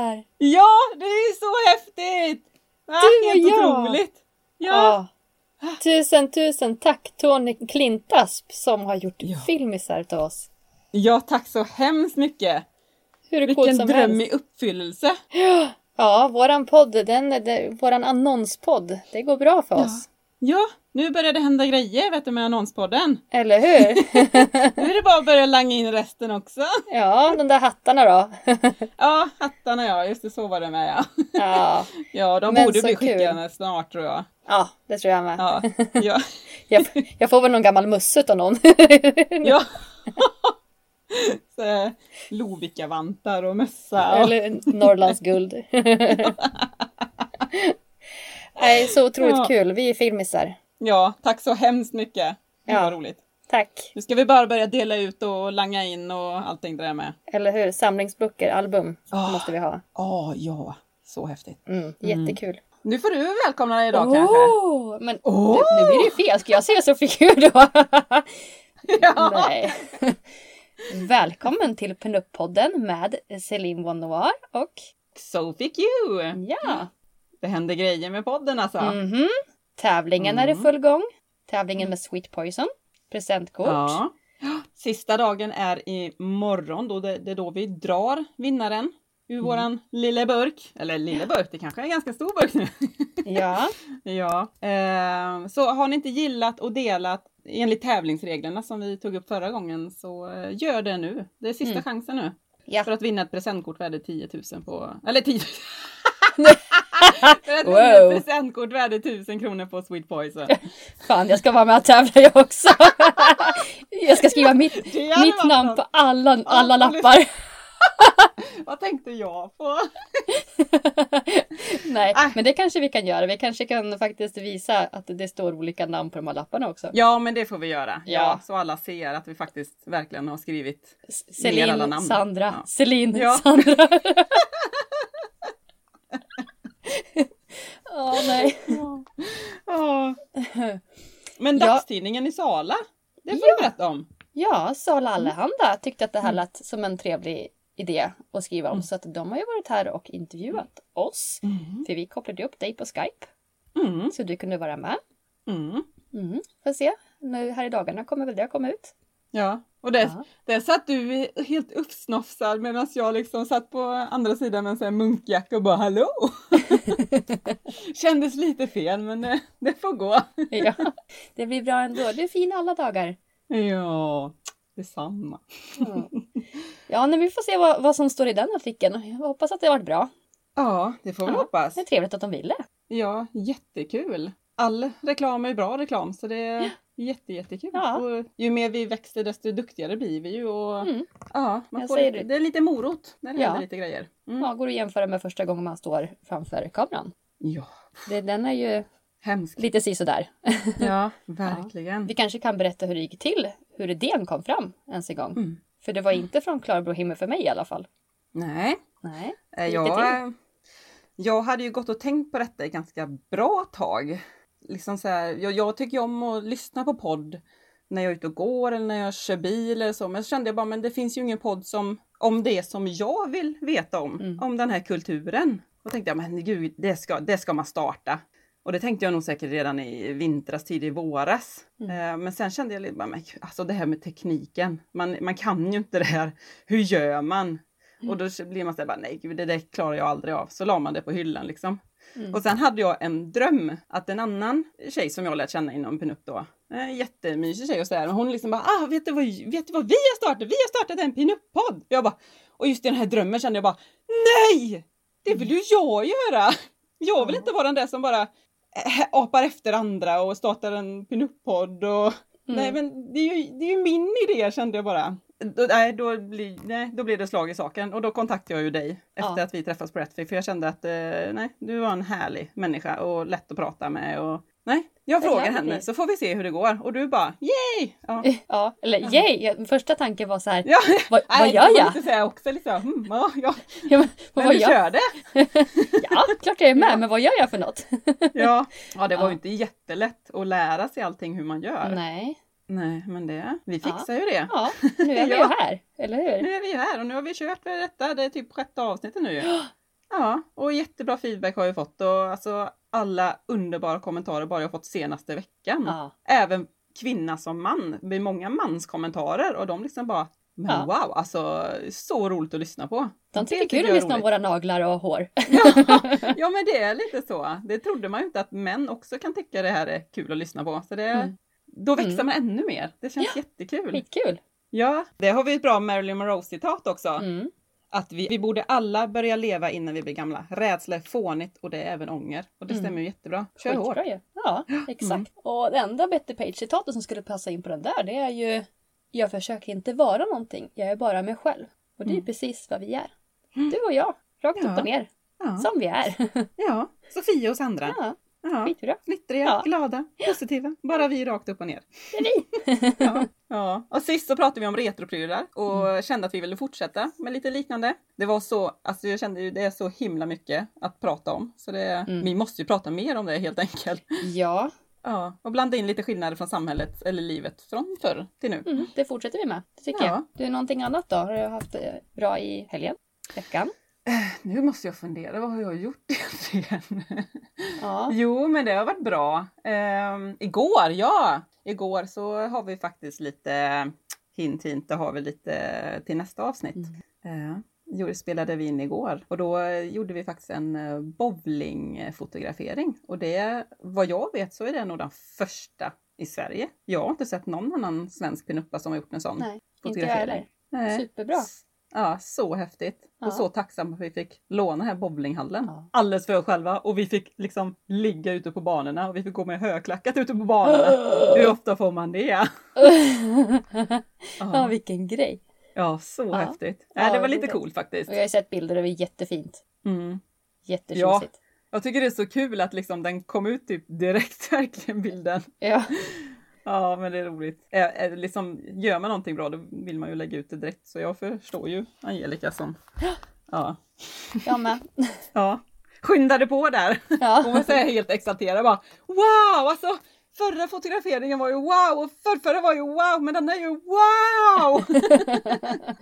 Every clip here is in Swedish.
Filmisar. Ja, det är så häftigt! Va? Du och Helt jag. otroligt! Ja. Ja. Tusen, tusen tack Tony Klintasp som har gjort Ja. filmisar till oss. ja, tack så hemskt mycket! Hur Vilken som dröm helst. i uppfyllelse! Ja, våran podd, den, den, våran annonspodd, det går bra för oss. Ja, nu börjar det hända grejer vet du med annonspodden. Eller hur? Nu är det bara att börja langa in resten också. ja, de där hattarna då. Ja, hattarna ja, just det, så var det med ja. ja. Ja, de Men borde bli kul. skickade snart tror jag. ja, det tror jag med. Ja, ja. Jag, jag får väl någon gammal musse av någon. ja. Lovikkavantar och mössa. Och... Eller Norrlands guld. Nej, så otroligt Ja. kul. Vi är filmisar. Ja, tack så hemskt mycket. Det Ja. var roligt. Tack. Nu ska vi bara börja dela ut och langa in och allting det där med. Eller hur? Samlingsböcker, album Ah. måste vi ha. Ja, ja, så häftigt. Mm, jättekul. Nu får du välkomna dig idag kanske. Åh, men Åh! nu, blir det ju fel. Ska jag säga Sofie då? Ja. Nej. Välkommen till Pinup-podden med Céline Von Noir och So fick you! ja, Det händer grejer med podden alltså. mhm. Tävlingen är i Mm. full gång. Tävlingen med Sweet Poison. Presentkort. Ja. Sista dagen är i morgon, då det, det är då vi drar vinnaren ur Mm. våran lilla burk. Eller lilla burk, det kanske är en ganska stor burk nu. Ja. ja. Eh, så har ni inte gillat och delat enligt tävlingsreglerna som vi tog upp förra gången så eh, gör det nu. Det är sista Mm. chansen nu. Ja. För att vinna ett presentkort värde 10 000 på... Eller 10 000! För vinna Wow. ett presentkort värde 1000 kronor på Sweet Poison. Fan, jag ska vara med och tävla jag också. jag ska skriva mitt, mitt namn något. på alla, alla Ja, lappar. Vad tänkte jag på? Nej, Äh. men det kanske vi kan göra. Vi kanske kan faktiskt visa att det står olika namn på de här lapparna också. Ja, men det får vi göra. Ja. Ja. så alla ser att vi faktiskt verkligen har skrivit. S- Ner alla Celine, namn. Sandra, Ja. Celine, Ja. Sandra. Åh nej. Ja. Men Ja. dagstidningen i Sala, det får Ja. du berätta om. Ja, Sala Allehanda tyckte att det här Mm. lät som en trevlig idé att skriva om. Så att de har ju varit här och intervjuat oss. För vi kopplade upp dig på Skype. Mm. Så du kunde vara med. Mm. Mm. Får se. Nu här i dagarna kommer väl det komma ut. Ja, och där, Ja. där satt du helt uppsnofsad medan jag liksom satt på andra sidan med en sån munkjacka och bara hallå! Kändes lite fel men det, det får gå. Ja, det blir bra ändå. Du är fin alla dagar. Ja, detsamma. Ja, ja men vi får se vad, vad som står i den artikeln. Jag hoppas att det har varit bra. Ja, det får vi Ja. hoppas. Det är trevligt att de ville. Ja, jättekul. All reklam är bra reklam så det jätte, jättekul. Ja. Och ju mer vi växer desto duktigare blir vi ju. Och, Mm. ja, man får lite, det. det är lite morot när det Ja. händer lite grejer. Mm. Ja, går att jämföra med första gången man står framför kameran. Ja, Det, den är ju hemskt. lite sisådär. Ja, verkligen. Vi kanske kan berätta hur det gick till, hur idén kom fram ens en gång. Mm. För det var inte från klarblå himmel för mig i alla fall. Nej, Nej. eh, jag, eh, jag hade ju gått och tänkt på detta i ganska bra tag. Liksom så här, jag, jag tycker om att lyssna på podd när jag är ute och går eller när jag kör bil eller så. Men så kände jag bara, men det finns ju ingen podd som, om det som jag vill veta om, Mm. om den här kulturen. Och tänkte jag, men gud, det ska, det ska man starta. Och det tänkte jag nog säkert redan i vintras, tidig våras. Mm. Eh, Men sen kände jag lite bara, men, alltså det här med tekniken, man, man kan ju inte det här. Hur gör man? Och då blir man så här, bara, nej gud, det där klarar jag aldrig av. Så la man det på hyllan liksom. Mm. Och sen hade jag en dröm att en annan tjej som jag lärt känna inom pinup då, En jättemysig tjej och sådär. Och hon liksom bara, ah, vet du, vad, vet du vad vi har startat? Vi har startat en pinup-podd! Jag bara, och just i den här drömmen kände jag bara, nej! Det vill ju jag göra! Jag vill inte vara den där som bara äh, apar efter andra och startar en pinup-podd och Mm. Nej men det är, ju, det är ju min idé kände jag bara. Då, nej, då, blir, nej, då blir det slag i saken och då kontaktade jag ju dig efter Ja. att vi träffades på Rättfik för jag kände att eh, nej, du var en härlig människa och lätt att prata med och nej, jag frågar henne så får vi se hur det går och du bara yay! Ja. Ja, eller yay! Första tanken var så här, Ja, vad, vad nej, gör jag? Här också, här, hmm, ja, ja. Ja, men, Men vad du gör? körde! Ja, klart jag är med, men vad gör jag för något? Ja. ja, det var ju inte jättelätt att lära sig allting hur man gör. Nej, Nej, men det, vi Ja. fixar ju det. ja, nu är vi Ja. ju här, eller hur? Nu är vi här och nu har vi kört för detta. Det är typ sjätte avsnittet nu ju. Ja, och jättebra feedback har vi fått och alltså alla underbara kommentarer bara jag fått senaste veckan. Ja, Även kvinna som man. Det blir många manskommentarer och de liksom bara men Ja. wow, alltså så roligt att lyssna på. de tycker Det kul att är lyssna om roligt. våra naglar och hår. Ja, ja, men det är lite så. Det trodde man ju inte att män också kan tycka det här är kul att lyssna på. Så det, Mm. Då växer Mm. man ännu mer. Det känns jättekul. Skitkul! Ja, det har vi ett bra Marilyn Monroe-citat också. Mm. Att vi, vi borde alla börja leva innan vi blir gamla. Rädsla är fånigt och det är även ånger. Och det Mm. stämmer ju jättebra. Kör hårt. Ja, exakt. Mm. Och det enda Betty Page-citatet som skulle passa in på den där, det är ju Jag försöker inte vara någonting, jag är bara mig själv. Och det är Mm. precis vad vi är. Du och jag, rakt Ja. upp och ner, Ja, som vi är. ja. Sofia och Sandra. Ja, Ja. skitbra. Glittriga, Ja. glada, positiva. Bara vi rakt upp och ner. Det är vi. Ja. ja. Och sist så pratade vi om retroprylar och Mm. kände att vi ville fortsätta med lite liknande. Det var så, alltså jag kände ju det är så himla mycket att prata om. Så det, Mm. vi måste ju prata mer om det helt enkelt. Ja, Ja, och blanda in lite skillnader från samhället eller livet från förr till nu. mm, det fortsätter vi med. Det tycker Ja. jag. Du, någonting annat då? Har du haft det bra i helgen? Veckan? Nu måste jag fundera, vad har jag gjort egentligen? Ja. Jo, men det har varit bra. Ehm, igår, ja! Igår så har vi faktiskt lite hint hint, det har vi lite till nästa avsnitt. Mm. Eh, jo, det spelade vi in igår och då gjorde vi faktiskt en eh, bowlingfotografering och det, vad jag vet så är det nog den första i Sverige. Jag har inte sett någon annan svensk pinuppa som har gjort en sån Nej, inte jag fotografering. heller. Superbra. Ja, så häftigt. Ja. Och så tacksam att vi fick låna här bowlinghallen. Ja. Alldeles för oss själva och vi fick liksom ligga ute på banorna och vi fick gå med högklackat ute på banorna. Hur ofta får man det? ja, Ja, vilken grej. ja så Ja. häftigt. Ja, Ja, det var lite coolt faktiskt. Och jag har sett bilder och det är jättefint. Mm. Jättetjusigt. Jag tycker det är så kul att liksom den kom ut typ direkt verkligen bilden. Ja. Ja men det är roligt. Är, liksom, gör man någonting bra då vill man ju lägga ut det direkt så jag förstår ju Angelica som Ja, Jag med. ja. skyndade på där. Hon var Ja. så här helt exalterad bara Wow! Alltså förra fotograferingen var ju wow och förrförra var ju wow men den är ju wow!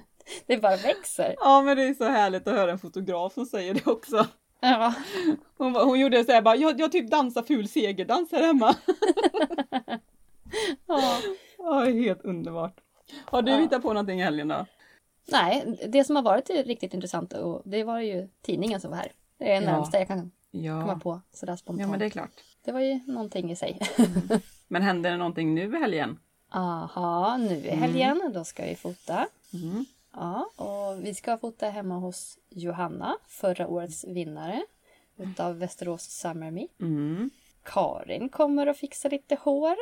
Det bara växer. ja men det är så härligt att höra en fotograf som säger det också. Ja. Hon, var- hon gjorde så här bara jag, jag typ dansar ful segerdans här hemma. ja. Ja, det är helt underbart. Har du Ja. hittat på någonting i helgen då? Nej, det som har varit riktigt intressant och det var ju tidningen som var här. Det är det Ja. närmsta jag kan komma Ja. på sådär spontant. ja men det är klart. Det var ju någonting i sig. Men händer det någonting nu i helgen? Aha, nu i helgen, då ska vi fota. Mm. Ja, och vi ska fota hemma hos Johanna, förra årets vinnare utav Västerås Summer Me. Mm. Karin kommer att fixa lite hår.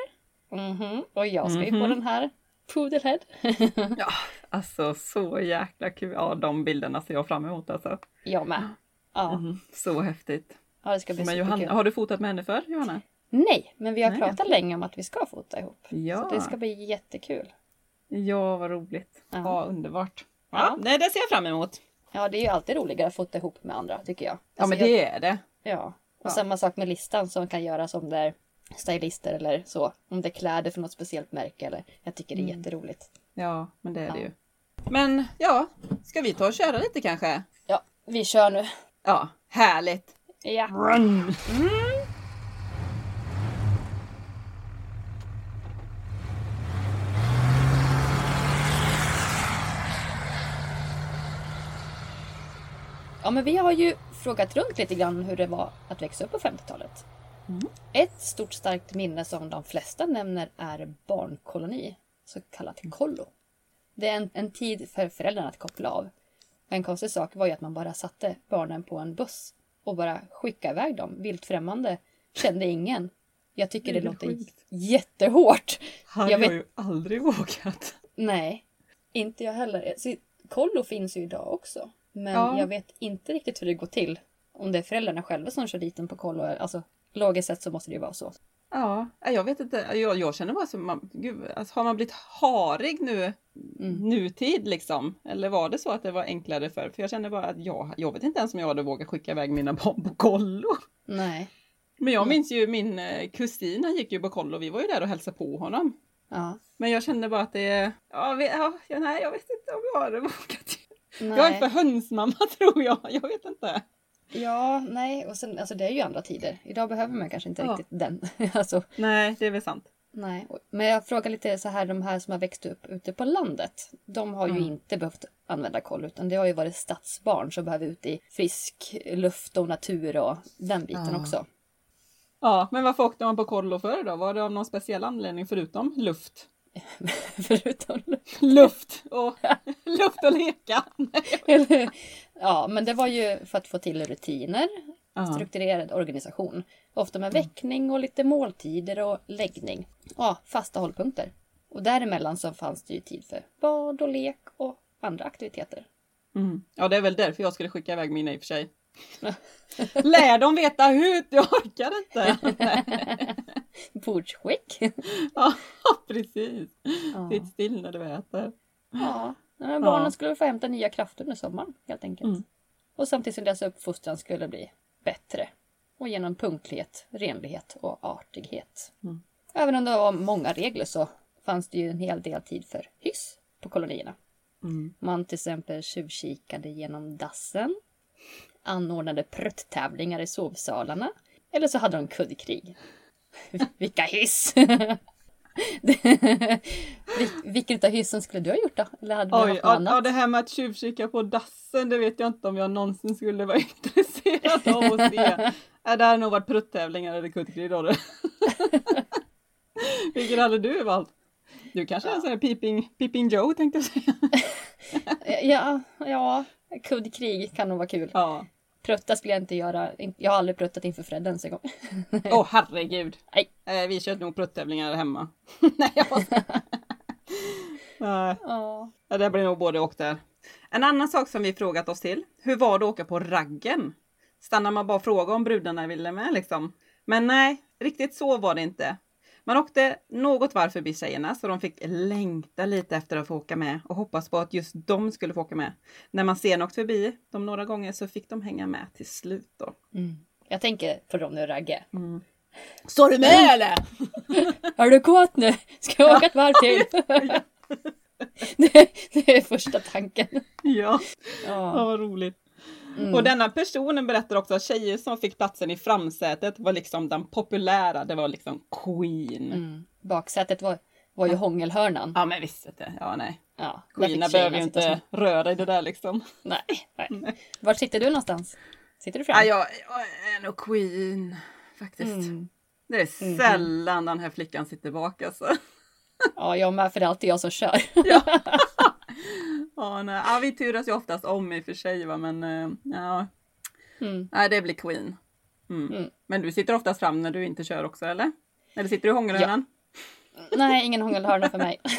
Mhm, Och jag ska ju på Mhm. den här Poodlehead. Ja, alltså så jäkla kul. Ja, de bilderna ser jag fram emot alltså. jag med. Ja, Mm. Så häftigt. ja det ska bli Men Johanna, har du fotat med henne för Johanna? Nej, men vi har Nej. pratat länge om att vi ska fota ihop. Ja. Så det ska bli jättekul. Ja, vad roligt. Ja. Ja, underbart. Ja, Ja. nej, det ser jag fram emot. Ja, det är ju alltid roligare att fota ihop med andra tycker jag. Ja, Alltså, men jag- det är det. Ja, och Ja. samma sak med listan som kan göras om det är stylister eller så. Om det är kläder för något speciellt märke eller. Jag tycker det är Mm. jätteroligt. Ja, men det är det Ja. ju. Men ja, ska vi ta och köra lite kanske? Ja, vi kör nu. Ja, härligt. Ja. Run! Ja, men vi har ju frågat runt lite grann hur det var att växa upp på 50-talet. Ett stort starkt minne som de flesta nämner är barnkoloni, så kallat kollo. Det är en, en tid för föräldrarna att koppla av. En konstig sak var ju att man bara satte barnen på en buss och bara skickade iväg dem vilt främmande. Kände ingen. Jag tycker det, Det låter sjukt. jättehårt. Hade Jag jag, vet- ju aldrig vågat. Nej, inte jag heller. Så, kollo finns ju idag också. Men Ja. jag vet inte riktigt hur det går till. Om det är föräldrarna själva som kör dit en på kollo. Alltså, logiskt sett så måste det ju vara så. Ja, jag vet inte. Jag, jag känner bara som, man, gud, alltså, har man blivit harig nu, nutid liksom? Eller var det så att det var enklare förr? För jag känner bara att jag, jag vet inte ens om jag hade vågat skicka iväg mina barn på kollo. Nej. Men jag minns ju min eh, kusin, han gick ju på kollo, vi var ju där och hälsade på honom. Ja. Men jag kände bara att det, ja, ja, nej jag vet inte om jag hade vågat. Nej. Jag är för hönsmamma tror jag, jag vet inte. Ja, nej. Och sen, alltså det är ju andra tider. Idag behöver man kanske inte Ja. riktigt den. alltså, Nej, det är väl sant. nej. Men jag frågar lite så här, de här som har växt upp ute på landet. De har ju Mm. inte behövt använda koll utan det har ju varit stadsbarn som behöver ut i frisk luft och natur och den biten Ja. också. Ja, men varför åkte man på kollo förr då? Var det av någon speciell anledning förutom luft? Förutom Luft och, luft och leka! Eller- ja, men det var ju för att få till rutiner, Ja. strukturerad organisation. Ofta med väckning och lite måltider och läggning. Ja, fasta hållpunkter. Och däremellan så fanns det ju tid för bad och lek och andra aktiviteter. Mm. Ja, det är väl därför jag skulle skicka iväg mina i och för sig. Lär dem veta hut, jag orkar inte! Bordsskick. ja, precis. Ja. Sitt still när du äter. ja, men barnen Ja. skulle få hämta nya krafter under sommaren helt enkelt. Mm. Och samtidigt som deras uppfostran skulle bli bättre. Och genom punktlighet, renlighet och artighet. Mm. Även om det var många regler så fanns det ju en hel del tid för hyss på kolonierna. Mm. Man till exempel tjuvkikade genom dassen, anordnade prutttävlingar i sovsalarna eller så hade de kuddkrig. Vilka hyss! Vil- Vilken av hyssen skulle du ha gjort då? Eller hade Oj, ja, ja, det här med att tjuvkika på dassen, det vet jag inte om jag någonsin skulle vara intresserad av att se. Ja, det hade nog varit pruttävlingar eller kuddkrig då. Vilken hade du valt? Du kanske är en sån här peeping, peeping Joe tänkte jag säga. Ja, ja, kuddkrig kan nog vara kul. Ja. Prutta skulle jag inte göra. Jag har aldrig pruttat inför Fred ens en gång. Åh herregud. Nej. Eh, vi körde nog pruttävlingar hemma. Nej, jag bara... Nej. Ja, det blir nog både och där. En annan sak som vi frågat oss till. Hur var det att åka på raggen? Stannar man bara och frågar om brudarna ville med liksom? Men nej, riktigt så var det inte. Man åkte något varv förbi tjejerna så de fick längta lite efter att få åka med och hoppas på att just de skulle få åka med. När man sen åkt förbi dem några gånger så fick de hänga med till slut då. Mm. Jag tänker på Ronny och Ragge. Står du med eller? Är du kåt nu? Ska jag åka ett varv till? det, det är första tanken. Ja, ja Ja. vad roligt. Mm. Och denna personen berättar också att tjejer som fick platsen i framsätet var liksom den populära, det var liksom Queen. Mm. Baksätet var, var ju hångelhörnan. Ja men visst, vet du. ja nej. Ja, Queena behöver ju inte röra i det där liksom. som- Nej, nej. Var sitter du någonstans? Sitter du fram? Ja, jag, jag är nog Queen faktiskt. Mm. Det är sällan den här flickan sitter bak alltså. Ja, jag med, för det är alltid jag som kör. Ja, nej. ja, vi turas ju oftast om i och för sig va, men eh, ja. Mm. Nej, det blir Queen. Mm. Mm. Men du sitter oftast fram när du inte kör också eller? Eller sitter du i hångelhörnan? Nej, ingen hångelhörna för mig.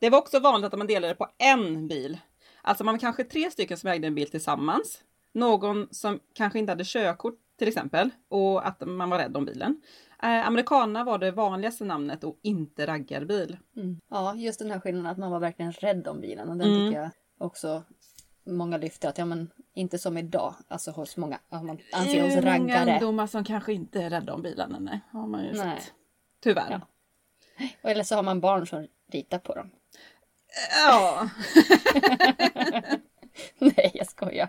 Det var också vanligt att man delade på en bil. Alltså man var kanske tre stycken som ägde en bil tillsammans. Någon som kanske inte hade körkort till exempel och att man var rädd om bilen. Eh, amerikanerna var det vanligaste namnet och inte raggarbil. Mm. Ja, just den här skillnaden att man var verkligen rädd om bilen. Och den Mm. tycker jag också många lyfter att ja men inte som idag. Alltså hos många, ja, man anser hos är många raggare. ungdomar som kanske inte är rädda om bilarna, nej. Har man ju Nej. sett. Tyvärr. Ja. Eller så har man barn som ritar på dem. Ja. Nej, jag skojar.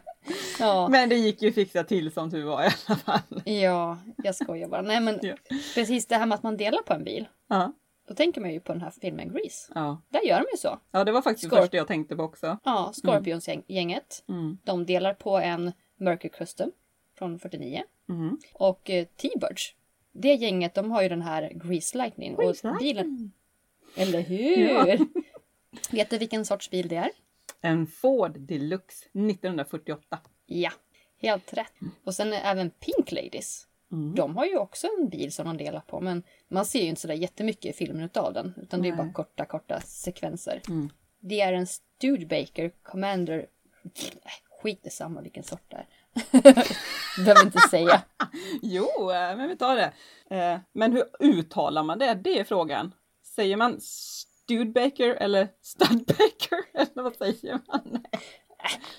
Ja, men det gick ju fixa till som tur var i alla fall. ja jag skojar bara. Nej men Ja. precis det här med att man delar på en bil. Ja. Då tänker man ju på den här filmen Grease. Ja. Där gör de ju så. ja, det var faktiskt Scorp- det första jag tänkte på också. Ja, Scorpions-gänget. Mm. De delar på en Mercury Custom från 49. Mm. Och eh, T-Birds. Det gänget, de har ju den här Grease Lightning. Grease och bilen, Lightning. Eller hur? Ja. Vet du vilken sorts bil det är? En Ford Deluxe 1948. Ja, helt rätt. Och sen är även Pink Ladies. Mm. De har ju också en bil som de delar på men man ser ju inte sådär jättemycket i filmen utav den. Utan det är Nej. bara korta, korta sekvenser. Mm. Det är en Studebaker Commander... Skit i samma vilken sort det är. Behöver inte säga. Jo, eh, men vi tar det. Eh, Men hur uttalar man det? Det är frågan. Säger man Studebaker eller Studbaker? Eller vad säger man?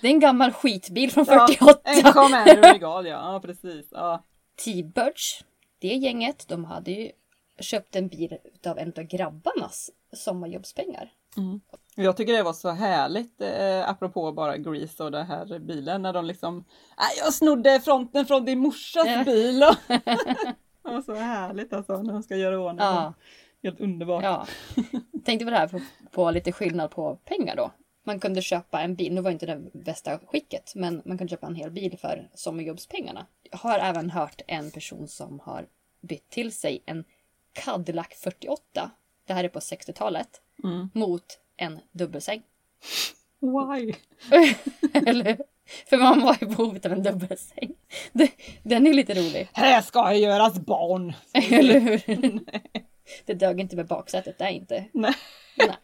Det är en gammal skitbil från Ja, 48. en Commander Regal, ja. ja precis. Ja. T-Birds, det gänget, de hade ju köpt en bil utav en av grabbarnas sommarjobbspengar. Jag tycker det var så härligt, eh, apropå bara Grease och den här bilen, när de liksom "Nej, Jag snodde fronten från din morsas Ja. bil! Det var så härligt alltså, när de ska göra ordning. Ja. Helt underbart. Ja. Tänkte på det här på, på lite skillnad på pengar då. Man kunde köpa en bil, nu var inte det bästa skicket, men man kunde köpa en hel bil för sommarjobbspengarna. Jag har även hört en person som har bytt till sig en Cadillac 48, det här är på 60-talet, Mm. mot en dubbelsäng. Why? Eller? För man var i behovet av en dubbelsäng. Den är lite rolig. Här ska göras barn! Eller hur? Det dög inte med baksätet där inte. Nej. Nej.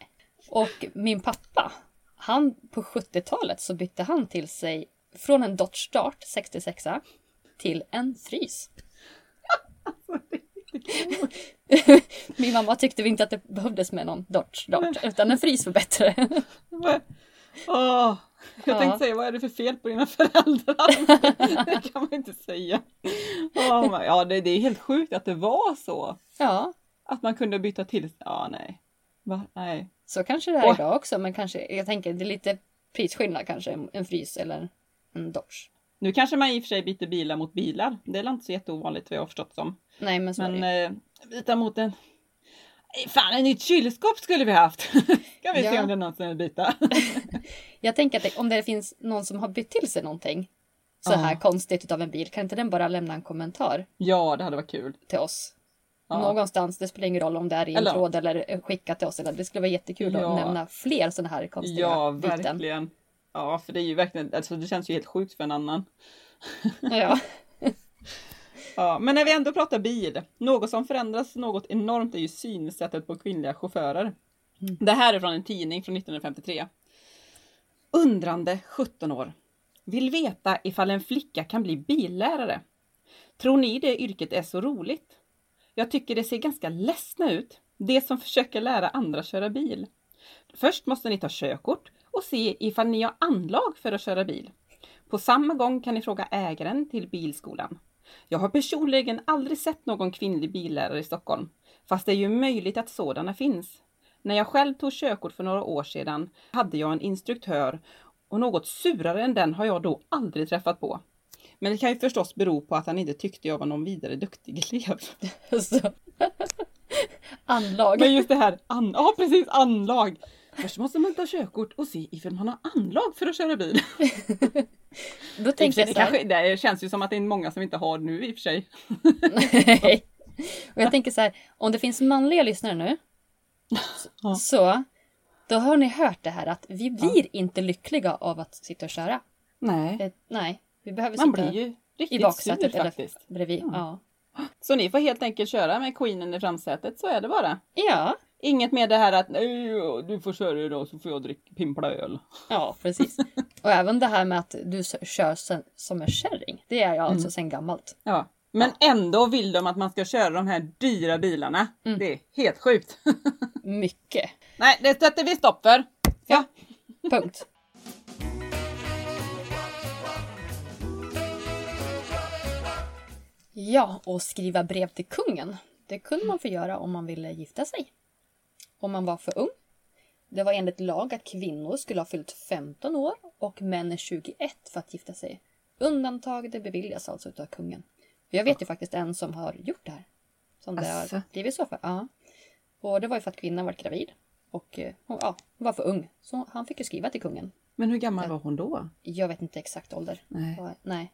Och min pappa, han på 70-talet så bytte han till sig från en Dodge Dart 66 till en frys. Min mamma tyckte inte att det behövdes med någon Dodge Dart utan en frys var bättre. Åh, jag Ja. tänkte säga, vad är det för fel på dina föräldrar? det kan man inte säga. Men- ja, det, det är helt sjukt att det var så. Ja, Att man kunde byta till Ja, nej. Va? Nej. så kanske det är idag också men kanske, jag tänker det är lite prisskillnad kanske, en frys eller en Dodge. Nu kanske man i och för sig byter bilar mot bilar. Det är inte så jätteovanligt vad jag har förstått som. Nej men så Men eh, byta mot en... Fan, ett nytt kylskåp skulle vi haft! Ska vi se Ja. om det är någonsin vill byta. Jag tänker att det, om det finns någon som har bytt till sig någonting så här Ja. konstigt utav en bil, kan inte den bara lämna en kommentar ja, det hade varit kul. till oss? Ja. Någonstans, det spelar ingen roll om det är i en Eller- tråd eller skicka till oss. Eller, det skulle vara jättekul Ja. att nämna fler sådana här konstiga Ja, verkligen. Ja, för det är ju verkligen, alltså det känns ju helt sjukt för en annan. Ja. Ja, men när vi ändå pratar bil, något som förändras något enormt är ju synsättet på kvinnliga chaufförer. Det här är från en tidning från 1953. Undrande 17 år. Vill veta ifall en flicka kan bli billärare. Tror ni det yrket är så roligt? Jag tycker det ser ganska ledsna ut, de som försöker lära andra köra bil. Först måste ni ta körkort och se ifall ni har anlag för att köra bil. På samma gång kan ni fråga ägaren till bilskolan. Jag har personligen aldrig sett någon kvinnlig billärare i Stockholm, fast det är ju möjligt att sådana finns. När jag själv tog körkort för några år sedan hade jag en instruktör och något surare än den har jag då aldrig träffat på. Men det kan ju förstås bero på att han inte tyckte jag var någon vidare duktig elev. Så. Anlag. Men just det här, an- ja precis, anlag. Först måste man ta körkort och se ifall man har anlag för att köra bil. Då sig, jag det, så här, kanske, det känns ju som att det är många som inte har nu i och för sig. Nej. Och jag tänker så här, om det finns manliga lyssnare nu. Ja. Så, då har ni hört det här att vi blir inte lyckliga av att sitta och köra. Nej, Eh, Nej, vi behöver man sitta blir ju i riktigt baksätet sur eller faktiskt. bredvid. Ja. Så ni får helt enkelt köra med queenen i framsätet, så är det bara. ja, Inget med det här att "Nej, du får köra idag så får jag dricka pimpla öl. Ja, precis. Och även det här med att du kör sen, som en kärring. Det är jag alltså Mm. sen gammalt. Ja. Men ändå vill de att man ska köra de här dyra bilarna. Mm. Det är helt sjukt. Mycket. Nej, det sätter vi stopp för. Ja. Punkt. Ja, och skriva brev till kungen. Det kunde man få göra om man ville gifta sig. Om man var för ung. Det var enligt lag att kvinnor skulle ha fyllt 15 år och män är 21 för att gifta sig. Undantag det beviljas alltså utav kungen. Jag vet ju faktiskt en som har gjort det här. Som det har blivit så för. Ja. Och det var ju för att kvinnan var gravid. Och eh, hon ja, var för ung. Så han fick ju skriva till kungen. Men hur gammal var hon då? Jag vet inte exakt ålder. Nej. Nej.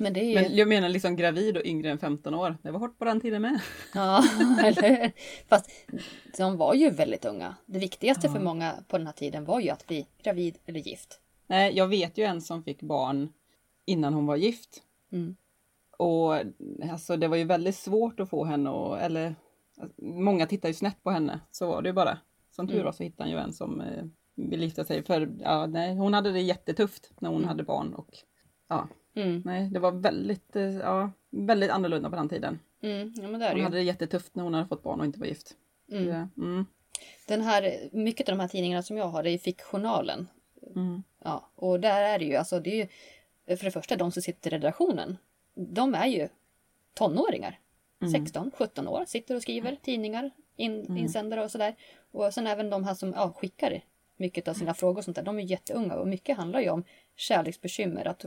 Men det är ju... Men jag menar liksom gravid och yngre än 15 år. Det var hårt på den tiden med. Ja, eller? Fast de var ju väldigt unga. Det viktigaste för många på den här tiden var ju att bli gravid eller gift. Nej, jag vet ju en som fick barn innan hon var gift. Mm. Och alltså det var ju väldigt svårt att få henne och, eller många tittar ju snett på henne. Så var det ju bara. Som tur Mm. var så hittade han ju en som eh, ville gifta sig. För ja, nej, hon hade det jättetufft när hon Mm. hade barn. Och ja, Mm. nej, det var väldigt, eh, ja, väldigt annorlunda på den tiden. Mm. Ja, men det är Hon det hade ju. det jättetufft när hon hade fått barn och inte var gift. Mm. Ja, mm, Den här, mycket av de här tidningarna som jag har, det är Fickjournalen. mm, Ja, och där är det ju, alltså det är ju, för det första de som sitter i redaktionen, de är ju tonåringar. Mm. 16, 17 år, sitter och skriver tidningar, in, insändare och sådär. Och sen även de här som ja, skickar mycket av sina frågor och sånt där, de är jätteunga och mycket handlar ju om kärleksbekymmer, att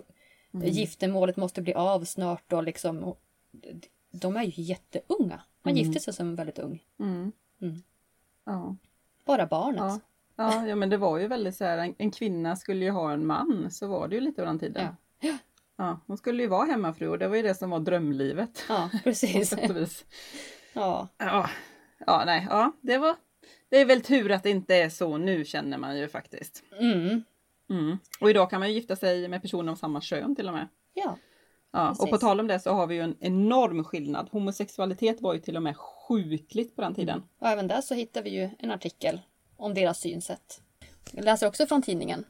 giftermålet måste bli av snart och liksom, och, de är ju jätteunga. Man gifter sig som väldigt ung. mm. Mm. Ja. Bara barnet. Ja. Ja, ja, men det var ju väldigt så här, en, en kvinna skulle ju ha en man, så var det ju lite på den tiden. Ja. Ja, hon skulle ju vara hemmafru och det var ju det som var drömlivet. Ja, precis. Ja, Ja, ja, nej, ja, det var, det är väl tur att det inte är så nu känner man ju faktiskt. mm. Mm. Och idag kan man ju gifta sig med personer av samma kön till och med. ja. Ja, och på tal om det så har vi ju en enorm skillnad. Homosexualitet var ju till och med sjukligt på den tiden. Och även där så hittar vi ju en artikel om deras synsätt. Jag läser också från tidningen.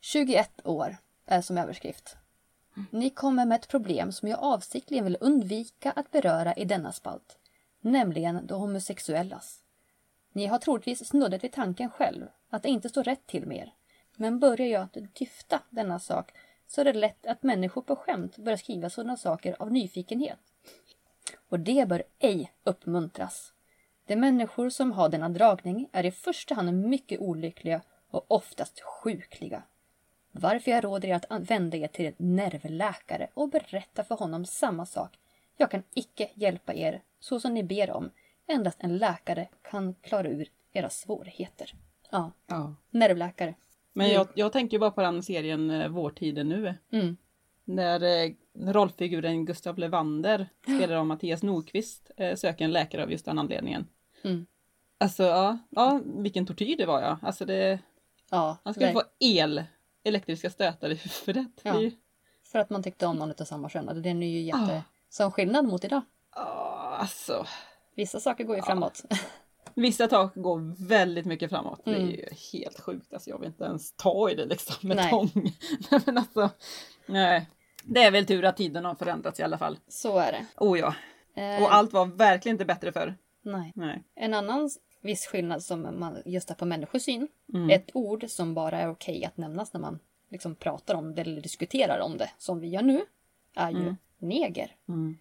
21 år är som överskrift. Ni kommer med ett problem som jag avsiktligen vill undvika att beröra i denna spalt. Nämligen de homosexuellas. Ni har troligtvis snuddat vid tanken själv att det inte står rätt till med er. Men börjar jag att dyfta denna sak så är det lätt att människor på skämt börjar skriva sådana saker av nyfikenhet. Och det bör ej uppmuntras. De människor som har denna dragning är i första hand mycket olyckliga och oftast sjukliga. Varför jag råder er att vända er till en nervläkare och berätta för honom samma sak. Jag kan icke hjälpa er så som ni ber om. Endast en läkare kan klara ur era svårigheter. Ja, Ja. nervläkare. Men Mm. jag, jag tänker bara på den serien eh, Vår tid är nu. Mm. När eh, rollfiguren Gustav Levander spelar av Mattias Nordqvist eh, söker en läkare av just den anledningen. Mm. Alltså ja, ja, vilken tortyr det var ja. Alltså det, Ja, han skulle få el, elektriska stötar i huvudet. Ja. Det ju- för att man tyckte om någon av samma kön. Den är ju jätte... Ah. Som skillnad mot idag. Ja, alltså. Vissa saker går ju framåt. Vissa tak går väldigt mycket framåt. Det Mm. är ju helt sjukt. Alltså jag vill inte ens ta i det liksom med Nej. tång. Nej, men alltså, nej. Det är väl tur att tiden har förändrats i alla fall. Så är det. Oh ja. Eh, Och allt var verkligen inte bättre förr. Nej. Nej. En annan viss skillnad som man just är på människosyn. Mm. Ett ord som bara är okej att nämnas när man liksom pratar om det eller diskuterar om det, som vi gör nu, är ju Mm. neger. Mm.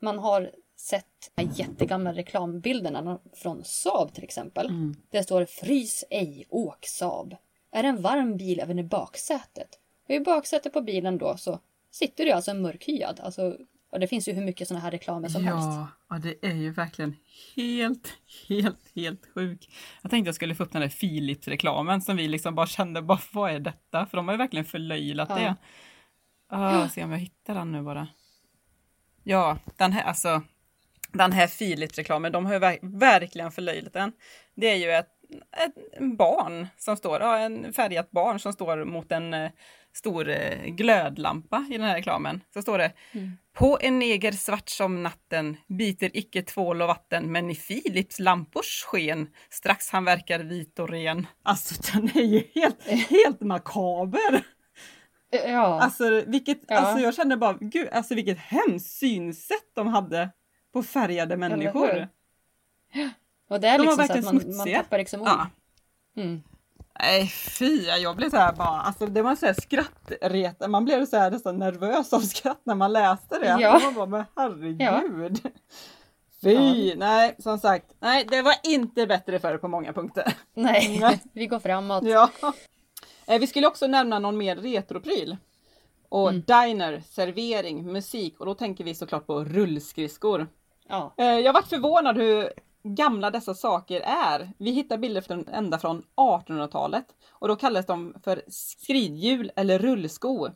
Man har sett de här jättegamla reklambilderna från Saab till exempel. Mm. Det står frys ej, åk Saab. Är en varm bil även i baksätet. Och i baksätet på bilen då så sitter du alltså mörkhyad. Alltså, och det finns ju hur mycket sådana här reklamer som helst. Ja, ja, det är ju verkligen helt, helt, helt sjuk. Jag tänkte jag skulle få upp den där Philips-reklamen som vi liksom bara kände, bara, vad är detta? För de har ju verkligen förlöjlat Ja. det. Ah, se om jag hittar den nu bara. Ja, den här, alltså, den här Philips-reklamen, de har ju ver- verkligen förlöjlat den. Det är ju ett, ett barn som står, ja, en färgat barn som står mot en eh, stor eh, glödlampa i den här reklamen. Så står det Mm. På en neger svart som natten biter icke tvål och vatten men i Philips lampors sken strax han verkar vit och ren. Alltså den är ju helt, helt makaber. Ja, Alltså, vilket, Ja. alltså jag kände bara, gud, alltså vilket hemskt synsätt de hade på färgade människor. och det är de var liksom så att verkligen man, man smutsiga. tappar liksom ord. Ja. Mm. Nej fy, jag blev så här bara, alltså det var så här skrattretande, man blev så här nästan nervös av skratt när man läste det. Ja. Man bara, men herregud. Fy, nej som sagt, nej det var inte bättre förr på många punkter. Nej, Nej. vi går framåt. Ja. Eh, Vi skulle också nämna någon mer retropryl. Och Mm. diner, servering, musik och då tänker vi såklart på rullskridskor. Ja. Eh, Jag vart förvånad hur gamla dessa saker är. Vi hittar bilder från, ända från 1800-talet och då kallades de för skridhjul eller rullsko.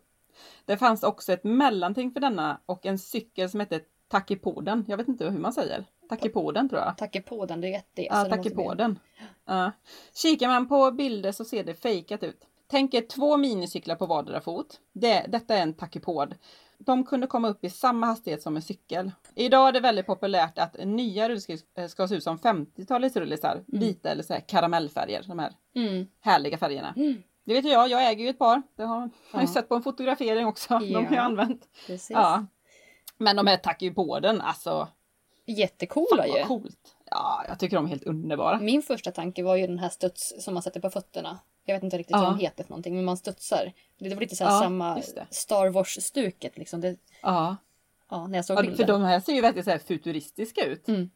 Det fanns också ett mellanting för denna och en cykel som hette takipoden. Jag vet inte hur man säger. Takipoden tror jag. Takipoden, det är jätte Ja, takipoden. Ja. Kikar man på bilder så ser det fejkat ut. Tänk er två minicyklar på vardera fot. Det, detta är en takipod. De kunde komma upp i samma hastighet som en cykel. Idag är det väldigt populärt att nya rullskridskor ska se ut som 50-talets rullisar. Mm. Vita eller så här karamellfärger, de här mm. härliga färgerna. Mm. Det vet jag, jag äger ju ett par. Det har jag ja. sett på en fotografering också. Ja. De har jag använt. Precis. Ja. Men de här takipoden, alltså. Jättecoola ju. coolt. Ja, jag tycker de är helt underbara. Min första tanke var ju den här studs som man sätter på fötterna. Jag vet inte riktigt ja. vad de heter för någonting, men man studsar. Det var lite så ja, samma Star Wars-stuket liksom. Det, ja. Ja, när jag såg ja, bilden. För de här ser ju verkligen så här futuristiska ut. Mm.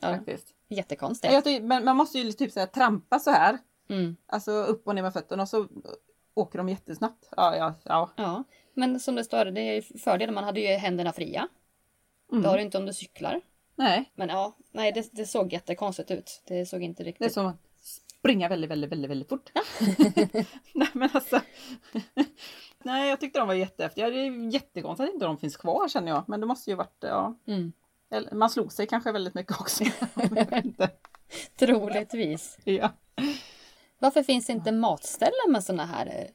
Ja. Faktiskt. Jättekonstigt. Tycker, men man måste ju typ så här trampa så här. Mm. Alltså upp och ner med fötterna och så åker de jättesnabbt. Ja, ja, ja. ja. Men som det står, det är fördelen, man hade ju händerna fria. Mm. Det har du inte om du cyklar. Nej. Men ja, nej det, det såg jättekonstigt ut. Det såg inte riktigt... Det är som springa väldigt, väldigt, väldigt, väldigt fort. nej men alltså. nej jag tyckte de var jättehäftiga. Det är jättekonstigt att inte de finns kvar känner jag. Men det måste ju varit, ja. Mm. Man slog sig kanske väldigt mycket också. Troligtvis. ja. Varför finns det inte matställen med sådana här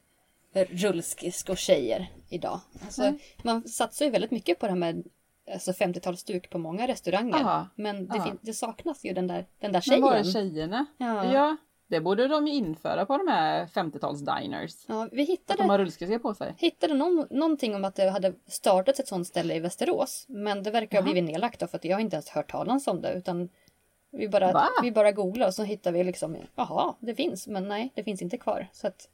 eh, rullskridskor-tjejer idag? Alltså, mm. Man satsar ju väldigt mycket på det här med alltså 50-talsduk på många restauranger. Aha, men det, det, saknas ju den där, den där tjejen. Men var är tjejerna? Ja. ja. Det borde de ju införa på de här 50-tals-diners. Ja, vi hittade, att de har rullskridskor på sig. hittade någon, någonting om att det hade startats ett sånt ställe i Västerås. Men det verkar ha blivit nedlagt då, för att jag har inte ens hört talas om det. Utan vi bara, vi bara googlar och så hittar vi liksom, jaha, det finns. Men nej, det finns inte kvar. Så att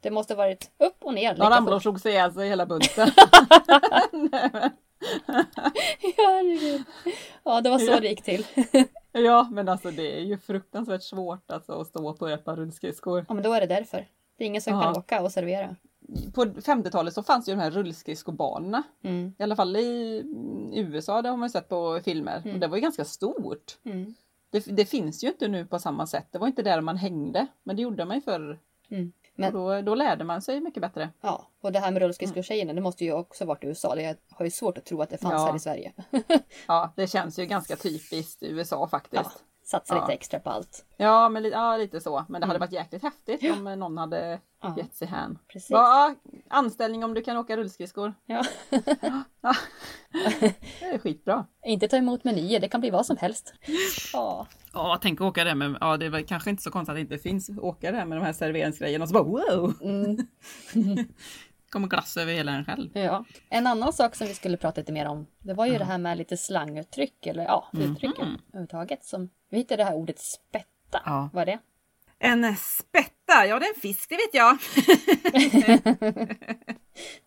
det måste varit upp och ner. Någon ramlade och slog sig ihjäl sig hela bunten. Ja, det var så det gick till. Ja, men alltså det är ju fruktansvärt svårt alltså, att stå på ett par rullskridskor. Ja, men då är det därför. Det är ingen som Aha. kan åka och servera. På 50-talet så fanns ju de här rullskridskobanorna. Mm. I alla fall i USA, det har man ju sett på filmer. Mm. Och det var ju ganska stort. Mm. Det, det, finns ju inte nu på samma sätt. Det var inte där man hängde. Men det gjorde man ju förr. Mm. Men, då, då lärde man sig mycket bättre. Ja, och det här med rullskridskotjejerna, det måste ju också varit i USA. Det har ju svårt att tro att det fanns ja. här i Sverige. ja, det känns ju ganska typiskt i USA faktiskt. Ja, satsa ja. lite extra på allt. Ja, men ja, lite så. Men det hade mm. varit jäkligt häftigt om någon hade ja. gett sig hän. Precis. Ja, anställning om du kan åka rullskridskor. Ja. ja. Det är skitbra. Inte ta emot menyer, det kan bli vad som helst. Ja. Ja, tänk att åka där med, ja det är väl kanske inte så konstigt att det inte finns åka där med de här serveringsgrejerna och så bara wow! Mm. kommer glass över hela en själv. Ja. En annan sak som vi skulle prata lite mer om, det var ju mm. det här med lite slanguttryck eller ja, uttryck mm. överhuvudtaget. Som, vi hittade det här ordet spätta. Ja. Vad är det? En spätta, ja det är en fisk, det vet jag.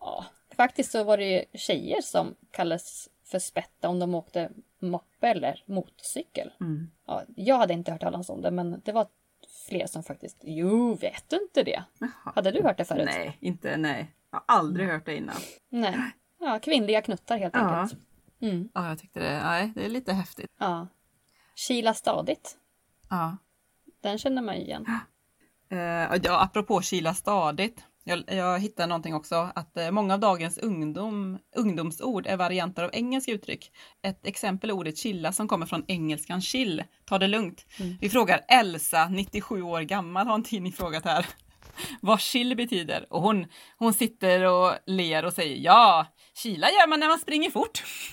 ja, faktiskt så var det ju tjejer som kallades för spätta om de åkte moppe eller motorcykel. Mm. Ja, jag hade inte hört talas om det, men det var fler som faktiskt... Jo, vet du inte det? Jaha. Hade du hört det förut? Nej, inte nej. Jag har aldrig hört det innan. Nej. Ja, kvinnliga knuttar helt ja. enkelt. Mm. Ja, jag tyckte det. Nej, det är lite häftigt. Ja. Kila stadigt. Ja. Den känner man ju igen. Uh, ja, apropå kila stadigt. Jag, jag hittade någonting också att eh, många av dagens ungdom, ungdomsord är varianter av engelska uttryck. Ett exempel är ordet chilla som kommer från engelskan chill, ta det lugnt. Mm. Vi frågar Elsa, 97 år gammal, har en tidning frågat här vad chill betyder. Och hon, hon sitter och ler och säger ja, kila gör man när man springer fort.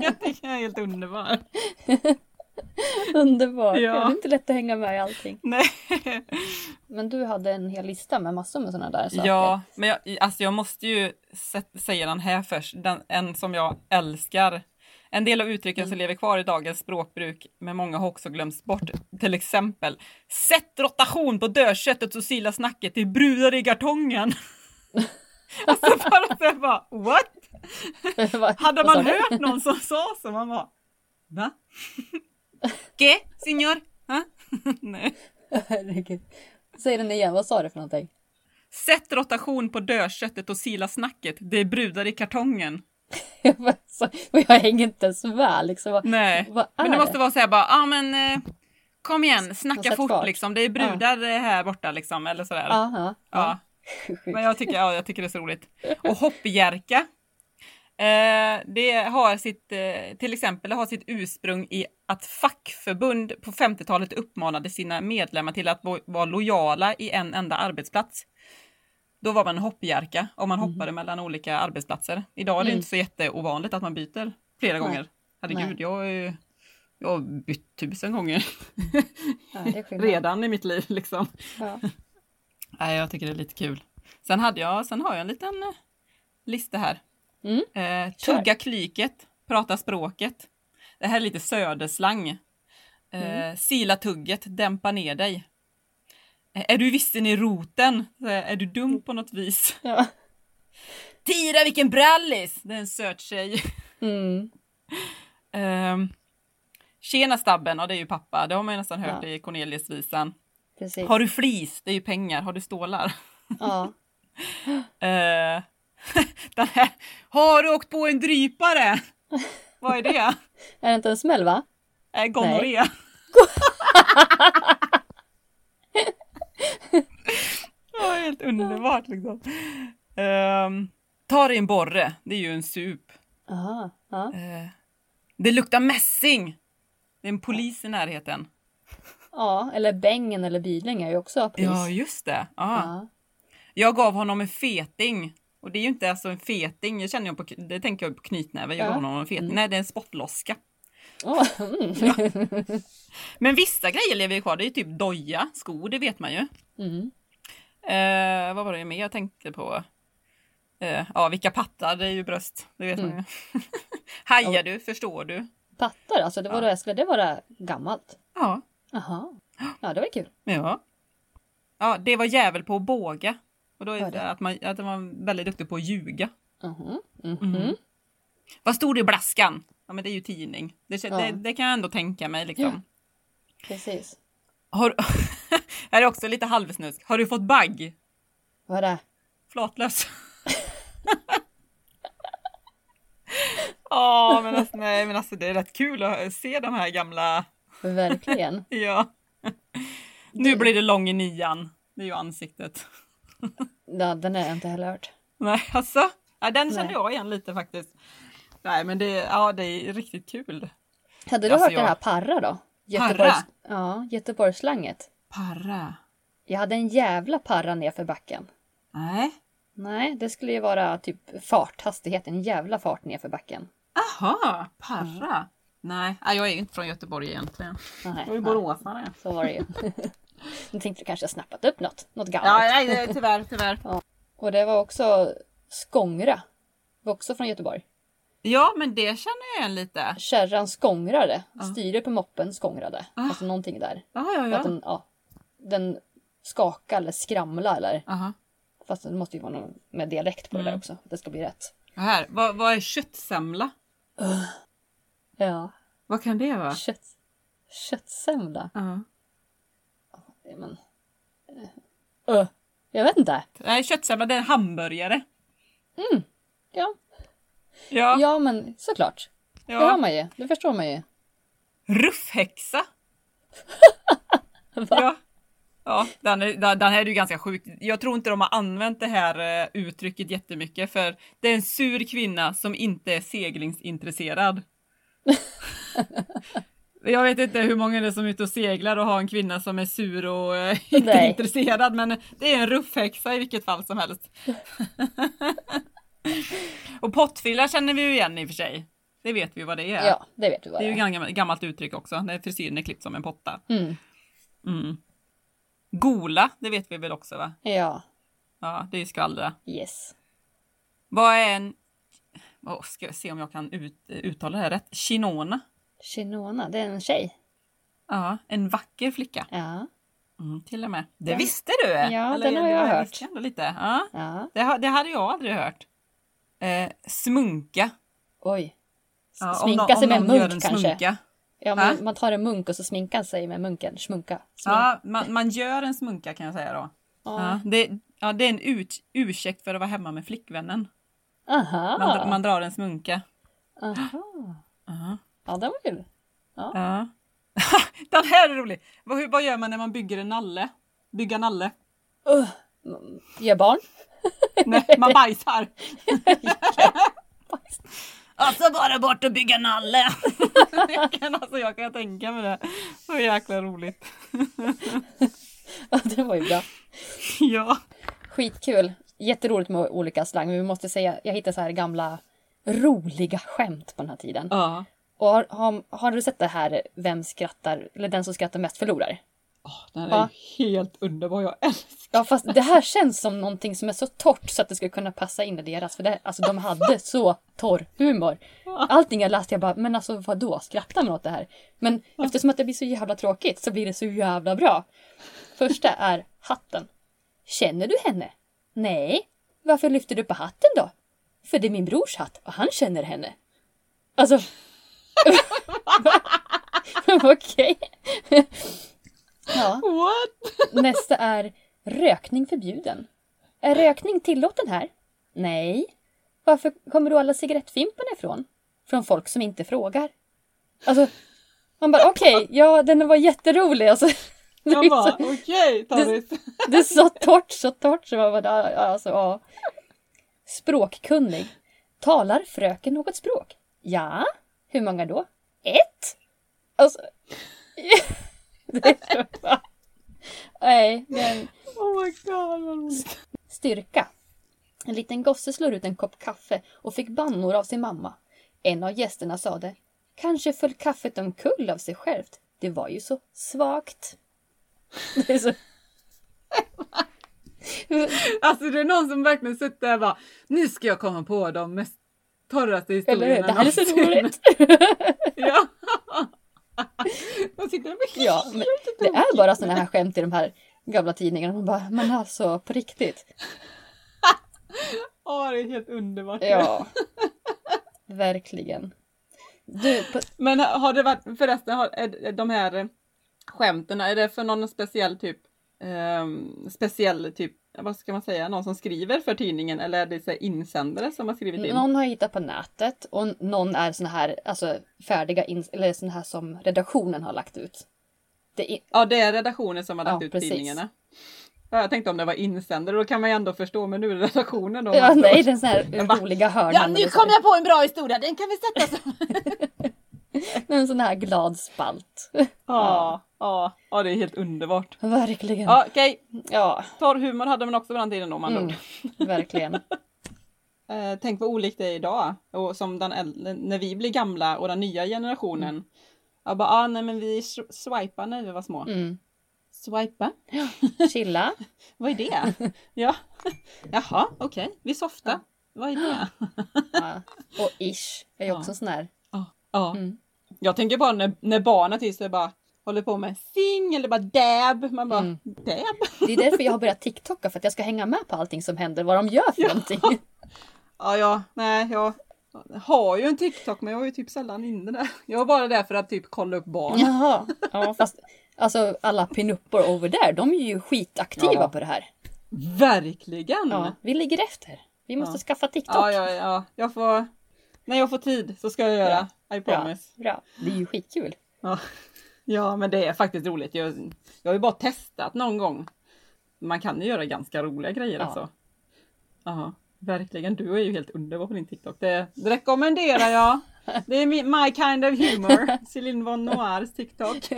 jag tycker det är helt underbar. Underbart. Ja. Det är inte lätt att hänga med i allting. Nej. Men du hade en hel lista med massor med sådana där saker. Ja, men jag, alltså jag måste ju säga den här först. Den, en som jag älskar. En del av uttrycken mm. som lever kvar i dagens språkbruk, men många har också glömts bort. Till exempel, sätt rotation på dödköttet och sila snacket, det brudar i kartongen. alltså bara så bara, what? Hade man hört någon som sa så, man bara, va? ¿Qué, señor? Nej. Herregud. Säg den igen, vad sa du för någonting? Sätt rotation på dödköttet och sila snacket, det är brudar i kartongen. Jag hänger inte ens med liksom. Nej, vad men det måste det? vara så här bara, ja ah, men eh, kom igen, snacka fort fart. liksom. Det är brudar eh, här borta liksom, eller sådär. Ja, ja. Ja. Men jag tycker, ja, jag tycker det är så roligt. Och hoppjerka. Eh, det har sitt, eh, till exempel, det har sitt ursprung i att fackförbund på 50-talet uppmanade sina medlemmar till att vara lojala i en enda arbetsplats. Då var man hoppjerka om man hoppade mellan olika arbetsplatser. Idag är det Mm. inte så jätteovanligt att man byter flera Nej. gånger. Herregud, Nej. jag har ju jag har bytt tusen gånger ja, redan i mitt liv liksom. Ja. Nej, jag tycker det är lite kul. Sen, hade jag, sen har jag en liten eh, lista här. Mm. Eh, tugga klyket, prata språket. Det här är lite söderslang. Eh, Mm. Sila tugget, dämpa ner dig. Eh, är du vissen i roten? Eh, Är du dum på något vis? Ja. Tira vilken brallis! Det är en söt tjej. Mm. Eh, Tjena stabben, och det är ju pappa. Det har man ju nästan hört Ja. i Corneliusvisan. Precis. Har du flis? Det är ju pengar. Har du stålar? Ja. Eh, den här, har du åkt på en drypare? Vad är det? Är det inte en smäll va? Eh, gonorré. Ja, helt underbart liksom. Um, ta dig en borre, det är ju en sup. Aha. Eh, det luktar mässing. Det är en polis i närheten. ja, eller bängen eller bilen är ju också pris. Ja, just det. Ja. Jag gav honom en feting. Och det är ju inte alltså en feting, jag känner ju på, det tänker jag på knytnäve, jag Ja. honom en feting. Nej, det är en spottloska. Åh, mm. Men vissa grejer lever ju kvar, det är ju typ doja, skor, det vet man ju. Mm. Eh, vad var det mer jag tänkte på? Eh, ja, vilka pattar, det är ju bröst, det vet man ju. Hajar du, förstår du? Pattar alltså, det var Ja. då det var det gammalt. Ja. Jaha. Ja, det var kul. Ja. Ja, det var jävel på att båga. Och då är det att man, att man var väldigt duktig på att ljuga. Mhm. Mhm. Mm. Vad stod det i blaskan? Ja, men det är ju tidning. Det, Ja. det, det kan jag ändå tänka mig liksom. Precis. Har, här är också lite halvsnusk. Har du fått bagg? Vad är det? Flatlös. Ja, men alltså, nej, men alltså det är rätt kul att se de här gamla. Verkligen. Ja. Nu blir det lång i nian. Det är ju ansiktet. Ja, den har jag inte heller hört. Nej, alltså. Ja, den kände Nej. jag igen lite faktiskt. Nej, men det, ja, det är riktigt kul. Hade du Alltså, hört jag- det här parra då? Göteborgs... Ja, Göteborgsslanget. Parra. Jag hade en jävla parra nerför backen. Nej. Nej, det skulle ju vara typ fart, hastighet, en jävla fart nerför backen. Aha, parra. Nej, nej, jag är ju inte från Göteborg egentligen. Nej, Jag är ju boråsare. så var det ju. Jag tänkte du kanske har snappat upp något, något gammalt. Ja, nej, det- tyvärr, tyvärr. Och det var också Skångra. Var också från Göteborg. Ja, men det känner jag igen lite. Kärran skångrade. Ja. Styret på moppen skångrade. Ah. Alltså någonting där. Ja, ja, Att ja. den, ja, den skakade eller skramla eller. Aha. Fast det måste ju vara någon med dialekt på det Mm. där också. Att det ska bli rätt. Här, vad, vad är köttsemla? Ja. Vad kan det vara? Kött, köttsemla. Ja. Ja, Men, uh, uh, jag vet inte. Nej, köttsemla det är en hamburgare. Ja, Ja, ja men såklart. Det hör ja. man ju. Det förstår man ju. Ruffhäxa. Va? Ja. Ja, den är, den den här är ju ganska sjuk. Jag tror inte de har använt det här eh, uttrycket jättemycket för det är en sur kvinna som inte är seglingsintresserad. Jag vet inte hur många det är som är ute och seglar och har en kvinna som är sur och eh, inte Nej. intresserad men det är en ruffhäxa i vilket fall som helst. och pottfrilla känner vi ju igen i och för sig. Det vet vi vad det är. Ja, det vet du vad Det är det ju är. ett gammalt, gammalt uttryck också, när frisyren är klippt som en potta. Mm. Mm. Gola, det vet vi väl också va? Ja, Ja, det är ju skvallra. yes. Vad är en... Oh, ska jag se om jag kan ut, uttala det här rätt. Chinona. Chinona, det är en tjej. Ja, en vacker flicka. Ja, Mm, till och med. Det Den- visste du! Ja, den har jag hört. ändå lite. Ja, ja. det, det hade jag aldrig hört. Eh, smunka. Oj. Ja, sminka sig med munk en kanske. Smunka. Ja, man, man tar en munk och så sminkar sig med munken. Smunka. Smink. Ja, man, man gör en smunka kan jag säga då. Ja. Ja, det, ja, det är en ut, ursäkt för att vara hemma med flickvännen. Aha. Man, man drar en smunka. Aha. Ja. Ja, den var kul. Ja. Den här är rolig! Vad, hur- vad gör man när man bygger en nalle? Bygga nalle? Uh, mm, ge barn. Nej, man bajsar. Alltså bara bort och bygga nalle! jag, kan, alltså, jag kan tänka mig det. Så jäkla roligt. Ja, det var ju bra. Ja. Skitkul. Jätteroligt med olika slang. Men vi måste säga, jag hittade så här gamla roliga skämt på den här tiden. Ja. Och har, har, har du sett det här Vem skrattar, eller den som skrattar mest förlorar? Åh, den är Ja. ju helt underbar. Jag älskar Ja fast det här känns som någonting som är så torrt så att det skulle kunna passa in i deras. För det, alltså de hade så torr humor. Allting jag läste jag bara, men alltså vadå, skrattar man åt det här? Men eftersom att det blir så jävla tråkigt så blir det så jävla bra. Första är hatten. Känner du henne? Nej. Varför lyfter du på hatten då? För det är min brors hatt och han känner henne. Alltså... Okej. ja. What? Nästa är rökning förbjuden. Är rökning tillåten här? Nej. Varför kommer då alla cigarettfimparna ifrån? Från folk som inte frågar. Alltså, man bara okej, ja den var jätterolig. Alltså, det, Jag bara, så, okej Taris. det är så torrt, så torrt. Så man bara, alltså, ja. Språkkunnig. Talar fröken något språk? Ja. Hur många då? Ett. Alltså. Nej, men Oh my god. Styrka. En liten gosse slår ut en kopp kaffe och fick bannor av sin mamma. En av gästerna sade Kanske föll kaffet omkull av sig självt. Det var ju så svagt. Det är så... Alltså det är någon som verkligen suttit där och bara Nu ska jag komma på de mest torraste Eller historierna Det här är så någonsin." roligt. Ja. Tyckte det var Ja, men det är bara såna här skämt i de här gamla tidningarna. Man bara, men alltså på riktigt. Åh, det är helt underbart. Ja. Verkligen. Du, på, Men har det varit förresten, har, är de här skämten, är det för någon speciell typ, ehm, speciell typ, vad ska man säga, någon som skriver för tidningen eller är det så insändare som har skrivit in? Någon har hittat på nätet och någon är såna här alltså, färdiga, eller såna här som redaktionen har lagt ut. Det är, Ja, det är redaktionen som har lagt Ja, ut precis. tidningarna. Ja, jag tänkte om det var insändare, då kan man ju ändå förstå, men nu är det redaktionen då. ja, nej, den sån här roliga hörnan. Ja, nu kom jag på en bra historia, den kan vi sätta som... En sån här glad spalt. Ja, ja, ja, det är helt underbart. Verkligen. Ja, okej, Ja, torr humor hade man också på den tiden då, man mm, verkligen. Eh, tänk vad olikt det är idag. Och som den äldre, när vi blir gamla och den nya generationen. Jag bara, ah, nej men vi sw- swipar när vi var små. Mm. Swipa? Chilla. Vad är det? ja. Jaha, okej. Vi softar. Vad är det? Ja. Och ish är ju Ja. också sån här. Ja. ja. Mm. Jag tänker bara när, när barnen till sig bara håller på med sing eller bara dab. Man bara, Mm. dab? Det är därför jag har börjat TikToka för att jag ska hänga med på allting som händer, vad de gör för Ja. någonting. Ja, ja, nej, jag har ju en TikTok men jag har ju typ sällan inne där. Jag är bara där för att typ kolla upp barn. Jaha, ja fast alltså alla pinuppor over där, de är ju skitaktiva Ja. på det här. Verkligen! Ja, vi ligger efter. Vi måste Ja. skaffa TikTok. Ja, ja, ja. Jag får... När jag får tid så ska jag göra. I Bra, promise. bra. Det är ju skitkul. Ja. ja, men det är faktiskt roligt. Jag, jag har ju bara testat någon gång. Man kan ju göra ganska roliga grejer Ja. alltså. Ja, verkligen. Du är ju helt underbar på din TikTok. Det, det rekommenderar jag. Det är my kind of humor. Céline von Noirs TikTok.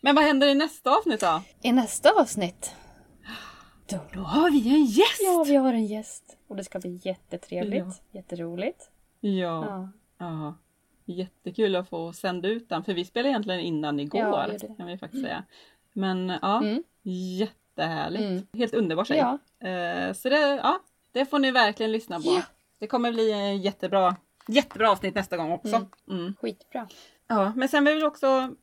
Men vad händer i nästa avsnitt då? I nästa avsnitt. Då, Då har vi en gäst! ja, vi har en gäst. Och det ska bli jättetrevligt. Ja. Jätteroligt. Ja. Ja. Ja, jättekul att få sända ut den för vi spelade egentligen innan igår Ja, det. kan vi faktiskt säga. Men ja, Mm. jättehärligt. Mm. Helt underbar tjej. Ja. Eh, så det, ja, det får ni verkligen lyssna på. Det kommer bli en jättebra, jättebra avsnitt nästa gång också. Mm. Mm. Skitbra. Ja, men sen vill vi också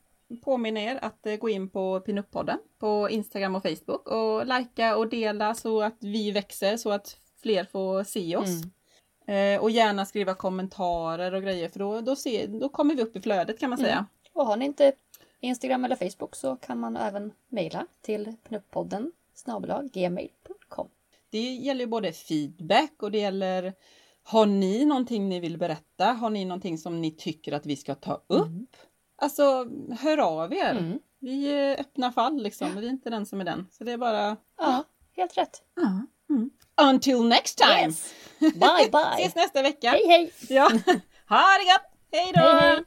påminna er att eh, gå in på Pinup-podden på Instagram och Facebook och likea och dela så att vi växer så att fler får se oss. Mm. Eh, och gärna skriva kommentarer och grejer för då, då, ser, då kommer vi upp i flödet kan man säga. Mm. Och har ni inte Instagram eller Facebook så kan man även mejla till pnuppodden snabel-a gmail.com. det gäller både feedback och det gäller har ni någonting ni vill berätta? Har ni någonting som ni tycker att vi ska ta upp? Mm. Alltså, hör av er. Mm. Vi är öppna fall liksom. Vi är inte den som är den. Så det är bara... Ja, helt rätt. Ja. Mm. Until next time! Yes. Bye bye. Ses nästa vecka! Hej hej! Ja. Ha det gott! Hej då! Hej hej!